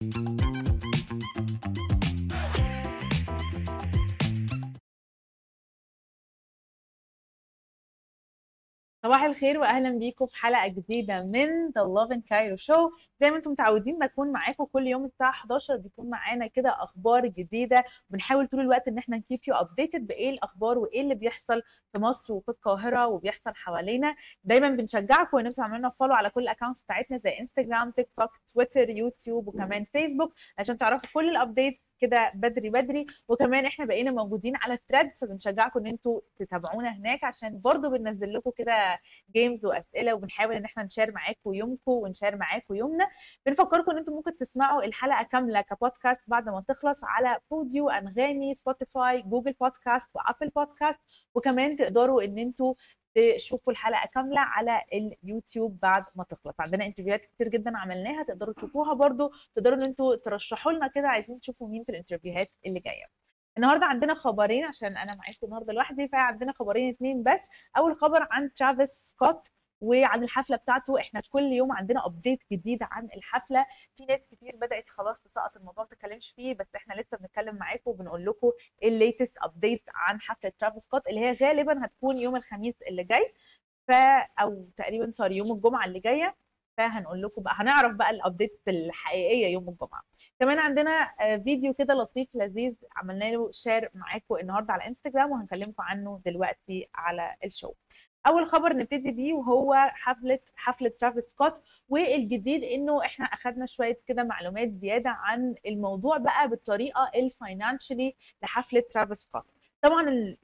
Thank you. صباح الخير واهلا بيكم في حلقة جديدة من The Lovin Cairo Show. زي ما أنتم متعودين بكون معاكم كل يوم الساعة 11 بيكون معانا كده أخبار جديدة. بنحاول طول الوقت إن إحنا ن keep you updated بإيه الأخبار وإيه اللي بيحصل في مصر وفي القاهرة وبيحصل حوالينا. دايما بنشجعكم إن أنتم تعملوا لنا follow على كل ال accounts بتاعتنا زي انستجرام تيك توك تويتر يوتيوب وكمان فيسبوك عشان تعرفوا كل ال update كده بدري بدري. وكمان إحنا بقينا موجودين على ال Threads فبنشجعكم إن أنتوا تتابعونا هناك عشان برضو بننزل لكم كده games وأسئلة وبنحاول إن إحنا ن share معاكم يومكم ون share معاكم يومنا. بنفكركم إن أنتم ممكن تسمعوا الحلقة كاملة كبودكاست بعد ما تخلص على Podeo أنغامي سبوتيفاي Google Podcast و Apple Podcast وكمان تقدروا إن أنتوا تشوفوا الحلقة كاملة على اليوتيوب بعد ما تخلص. عندنا interview هات كتير جدا عملناها تقدروا تشوفوها برضو. تقدروا إن أنتوا ترشحوا لنا كده عايزين تشوفوا مين في ال interview هات اللي جاية. النهارده عندنا خبرين عشان أنا معاكم النهارده لوحدي فعندنا خبرين اتنين بس. أول خبر عن ترافيس سكوت. وعن الحفلة بتاعته. إحنا كل يوم عندنا update جديد عن الحفلة. في ناس كتير بدأت خلاص تسقط الموضوع ما تتكلمش فيه بس إحنا لسه بنتكلم معاكم وبنقول لكم ال latest update عن حفلة ترافيس سكوت اللي هي غالبا هتكون يوم الخميس اللي جاي. ف أو تقريبا sorry يوم الجمعة اللي جاية. فهنقول لكم بقى هنعرف بقى ال update الحقيقية يوم الجمعة. كمان عندنا فيديو كده لطيف لذيذ عملنا له share معاكم النهارده على انستجرام وهنكلمكم عنه دلوقتي على ال show أول خبر نبتدي بيه وهو حفله حفلة ترافيس سكوت والجديد إنه إحنا اخذنا شوية كده معلومات زيادة عن الموضوع بقى بالطريقة ال financially لحفلة ترافيس سكوت. طبعا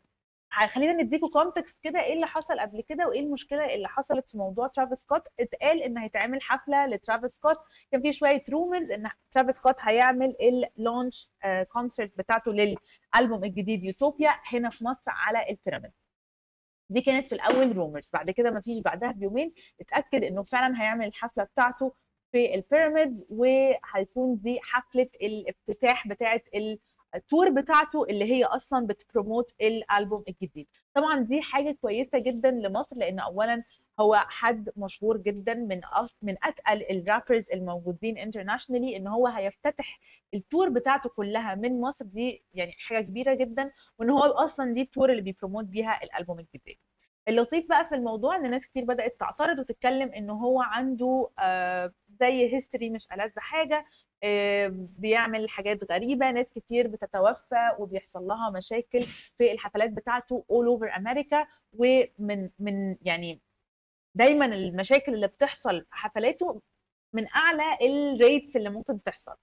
خلينا نديكم context كده إيه اللي حصل قبل كده وإيه المشكلة اللي حصلت في موضوع ترافيس سكوت. اتقال إن هيتعمل حفلة لترافيس سكوت. كان في شوية rumors إن ترافيس سكوت هيعمل ال launch concert بتاعته للألبوم الجديد يوتوبيا هنا في مصر على ال pyramid دي كانت في الأول rumors بعد كده ما فيش بعدها بيومين اتأكد إنه فعلا هيعمل الحفلة بتاعته في ال pyramid وهيكون دي حفلة الافتتاح بتاعه ال tour بتاعته اللي هي أصلا بت promote الالبوم الجديد. طبعا دي حاجة كويسة جدا لمصر لأن اولا هو حد مشهور جدا من من أتقل ال rappers الموجودين internationally إن هو هيفتتح ال tour بتاعته كلها من مصر. دي يعني حاجة كبيرة جدا وإن هو أصلا دي ال tour اللي بي promote بيها الألبوم الجديد. اللطيف بقى في الموضوع إن ناس كتير بدأت تعترض وتتكلم إن هو عنده آه زي history مش ألذ حاجة بيعمل حاجات غريبة ناس كتير بتتوفى وبيحصل لها مشاكل في الحفلات بتاعته all over أمريكا ومن من يعني دايما المشاكل اللي بتحصل في حفلاته من أعلى ال rates اللي ممكن تحصل.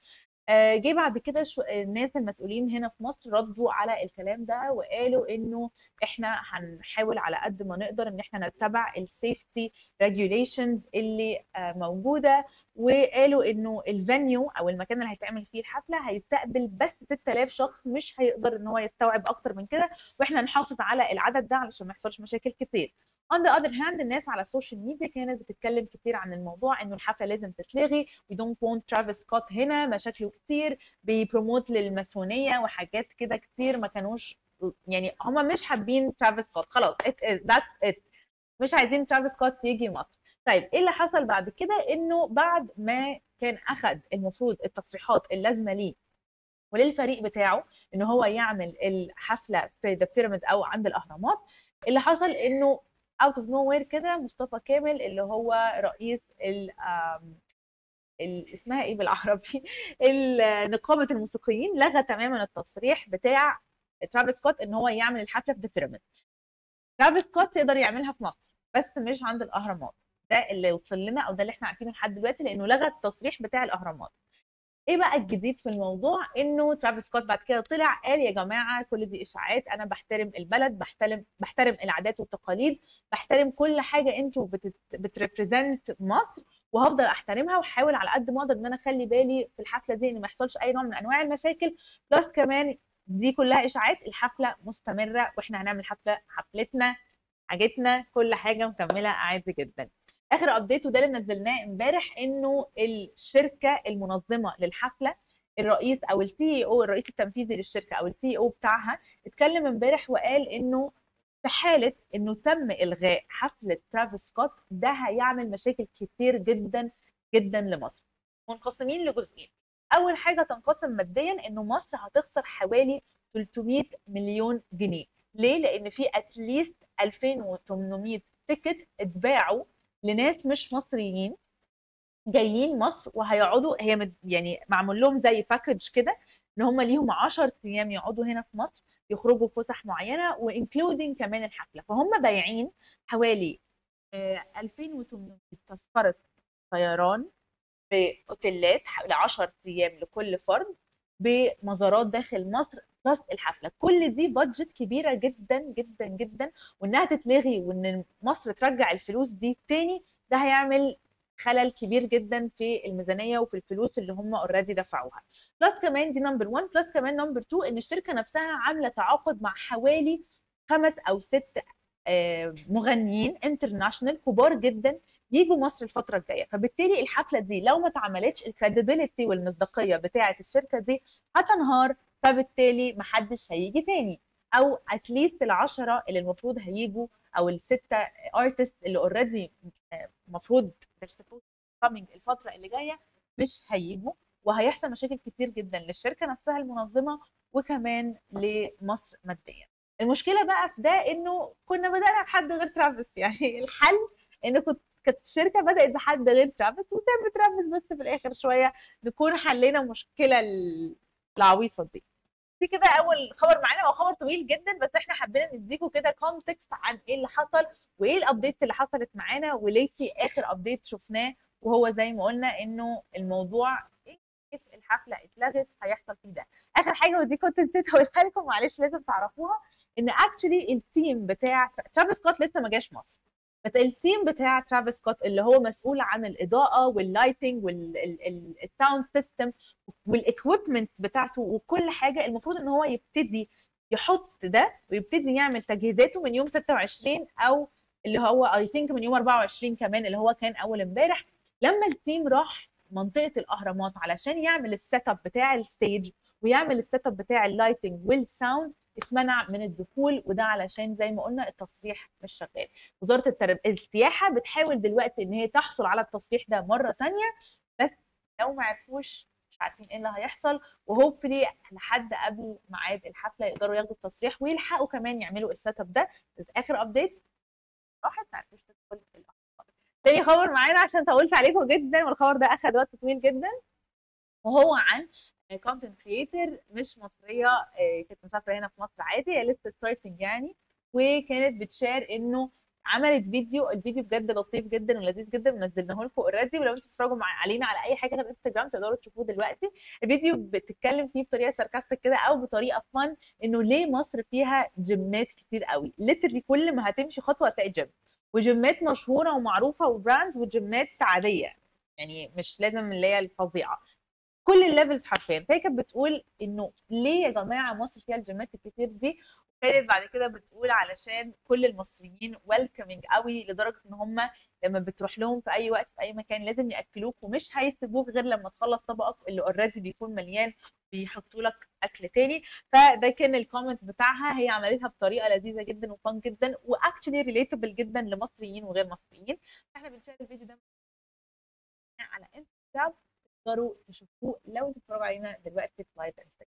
جه بعد كده الناس المسؤولين هنا في مصر ردوا على الكلام ده وقالوا إنه إحنا هنحاول على قد ما نقدر إن إحنا نتبع ال safety regulations اللي موجودة وقالوا إنه ال venue أو المكان اللي هيتعمل فيه الحفلة هيستقبل بس 6000 شخص مش هيقدر إن هو يستوعب أكتر من كده وإحنا نحافظ على العدد ده علشان ما يحصلش مشاكل كتير. On the other hand الناس على ال social media كانت بتتكلم كتير عن الموضوع إنه الحفلة لازم تتلغي we don't want ترافيس سكوت هنا مشاكله كتير بي promote للماسونية وحاجات كده كتير ما كانوش يعني هم مش حابين ترافيس سكوت خلاص is that's it. مش عايزين ترافيس سكوت يجي مصر. طيب إيه اللي حصل بعد كده؟ إنه بعد ما كان اخذ المفروض التصريحات اللازمة ليه وللفريق بتاعه إن هو يعمل الحفلة في the pyramid أو عند الأهرامات اللي حصل إنه out of nowhere كده مصطفى كامل اللي هو رئيس ال اسمها إيه بالعربي؟ نقابة الموسيقيين لغى تماما التصريح بتاع ترافيس سكوت إن هو يعمل الحفلة في the pyramid ترافيس سكوت يقدر يعملها في مصر بس مش عند الأهرامات. ده اللي وصل لنا أو ده اللي إحنا عارفينه لحد دلوقتي لأنه لغى التصريح بتاع الأهرامات. إيه بقى الجديد في الموضوع؟ إنه ترافيس سكوت بعد كده طلع قال يا جماعة كل دي إشاعات أنا بحترم البلد بحترم بحترم العادات والتقاليد بحترم كل حاجة أنتوا بت represent مصر وهفضل أحترمها وأحاول على قد ما أقدر إن أنا أخلي بالي في الحفلة دي إن ما يحصلش أي نوع من أنواع المشاكل. plus كمان دي كلها إشاعات الحفلة مستمرة وإحنا هنعمل حفلة حفلتنا حاجتنا كل حاجة مكملة عادي جدا. آخر update وده اللي نزلناه امبارح إنه الشركة المنظمة للحفلة الرئيس أو ال CEO الرئيس التنفيذي للشركة أو ال CEO بتاعها اتكلم امبارح وقال إنه في حالة إنه تم إلغاء حفلة ترافيس سكوت ده هيعمل مشاكل كتير جدا جدا لمصر. منقسمين لجزئين. أول حاجة تنقسم ماديا إنه مصر هتخسر حوالي 300 مليون جنيه. ليه؟ لأن في at least 2800 ticket اتباعوا لناس مش مصريين جايين مصر وهيقعدوا هي يعني معمول لهم زي package كده إن هم ليهم 10 أيام يقعدوا هنا في مصر يخرجوا فسح معينة و including كمان الحفلة. فهم بايعين حوالي آه، 2800 تذكرة طيران بأوتيلات حوالي 10 أيام لكل فرد بمزارات داخل مصر plus الحفلة. كل دي budget كبيرة جدا جدا جدا. وإنها تتلغي وإن مصر ترجع الفلوس دي تاني ده هيعمل خلل كبير جدا في الميزانية وفي الفلوس اللي هم already دفعوها. plus كمان دي number 1 plus كمان number 2 إن الشركة نفسها عاملة تعاقد مع حوالي خمس أو ست آه، مغنيين international كبار جدا يجوا مصر الفترة الجاية. فبالتالي الحفلة دي لو ما اتعملتش ال credibility والمصداقية بتاعة الشركة دي هتنهار. فبالتالي محدش هيجي تاني. أو at least العشرة اللي المفروض هيجوا أو الستة artist اللي already المفروض coming الفترة اللي جاية مش هيجوا. وهيحصل مشاكل كتير جدا للشركة نفسها المنظمة وكمان لمصر ماديا. المشكلة بقى في ده إنه كنا بدأنا بحد غير ترافيس يعني الحل إن كنت كانت الشركة بدأت بحد غير ترافيس وساب ترافيس بس في الآخر شوية نكون حلينا مشكلة ال- العويصة دي. دي كده أول خبر معانا هو خبر طويل جدا بس إحنا حبينا نديكم كده context عن إيه اللي حصل وإيه ال update اللي حصلت معانا و latest آخر update شفناه. وهو زي ما قلنا إنه الموضوع كيف الحفلة اتلغت هيحصل فيه ده. آخر حاجة ودي كنت نسيت اقولها لكم معلش لازم تعرفوها إن actually ال team بتاع ترافيس سكوت لسه ما جاش مصر. بس ال team بتاع ترافيس سكوت اللي هو مسؤول عن الإضاءة وال lighting وال sound system وال equipments بتاعته وكل حاجة المفروض إن هو يبتدي يحط ده ويبتدي يعمل تجهيزاته من يوم 26 أو اللي هو I think من يوم 24 كمان اللي هو كان أول امبارح. لما ال team راح منطقة الأهرامات علشان يعمل ال set up بتاع ال stage ويعمل ال set up بتاع ال lighting وال sound اتمنع من الدخول وده علشان زي ما قلنا التصريح مش شغال. وزارة الترب... السياحة بتحاول دلوقتي إن هي تحصل على التصريح ده مرة تانية بس لو ما عرفوش مش عارفين إيه اللي هيحصل. و hopefully لحد قبل ميعاد الحفلة يقدروا ياخدوا التصريح ويلحقوا كمان يعملوا ال set up ده. آخر update راحت ما عرفتوش تدخل تاني خبر معانا عشان طولت عليكم جدا والخبر ده أخد وقت طويل جدا. وهو عن content creator مش مصرية آه، كانت مسافرة هنا في مصر عادي هي لسه starting يعني. وكانت بت share إنه عملت فيديو الفيديو بجد لطيف جدا ولذيذ جدا منزلناه لكم already ولو أنتوا بتتفرجوا علينا على أي حاجة غير انستجرام تقدروا تشوفوه دلوقتي. الفيديو بتتكلم فيه بطريقة sarcastic كده أو بطريقة fun إنه ليه مصر فيها جيمات كتير قوي. literally كل ما هتمشي خطوة هتلاقي جيم وجيمات مشهورة ومعروفة و brands وجيمات عادية. يعني مش لازم اللي هي الفظيعة. كل ال levels حرفيا. فهي كانت بتقول إنه ليه يا جماعة مصر فيها الجيمات الكتير دي؟ وكانت بعد كده بتقول علشان كل المصريين welcoming قوي لدرجة إن هم لما بتروح لهم في أي وقت في أي مكان لازم يأكلوك ومش هيسيبوك غير لما تخلص طبقك اللي already بيكون مليان بيحطوا لك أكل تاني. فده كان ال comment بتاعها. هي عملتها بطريقة لذيذة جدا و fun جدا و actually relatable جدا لمصريين وغير مصريين. إحنا بنشارك الفيديو ده على انستغرام تقدروا تشوفوه لو أنتوا بتتفرجوا علينا دلوقتي في live انستغرام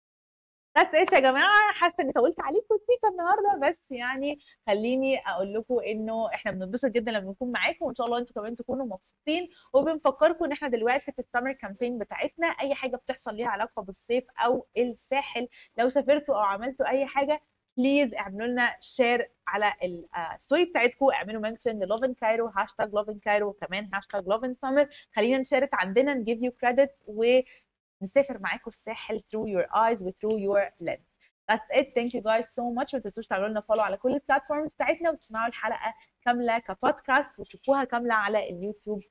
بس إيه يا جماعة حاسة إني طولت عليكم سيكا النهارده بس يعني خليني أقول لكم إنه إحنا بننبسط جدا لما نكون معاكم وإن شاء الله أنتوا كمان تكونوا مبسوطين. وبنفكركم إن إحنا دلوقتي في ال summer campaign بتاعتنا أي حاجة بتحصل ليها علاقة بالصيف أو الساحل. لو سافرتوا أو عملتوا أي حاجة please اعملوا لنا share على ال story بتاعتكم اعملوا mention Lovin Cairo hashtag Lovin Cairo وكمان hashtag Lovin Summer خلينا نشارك عندنا ن give you credit ونسافر معاكم الساحل through your eyes و through your That's it. Thank you guys so much. ما تنسوش تعملوا لنا follow على كل ال platforms بتاعتنا وتسمعوا الحلقة كاملة كبودكاست وتشوفوها كاملة على اليوتيوب.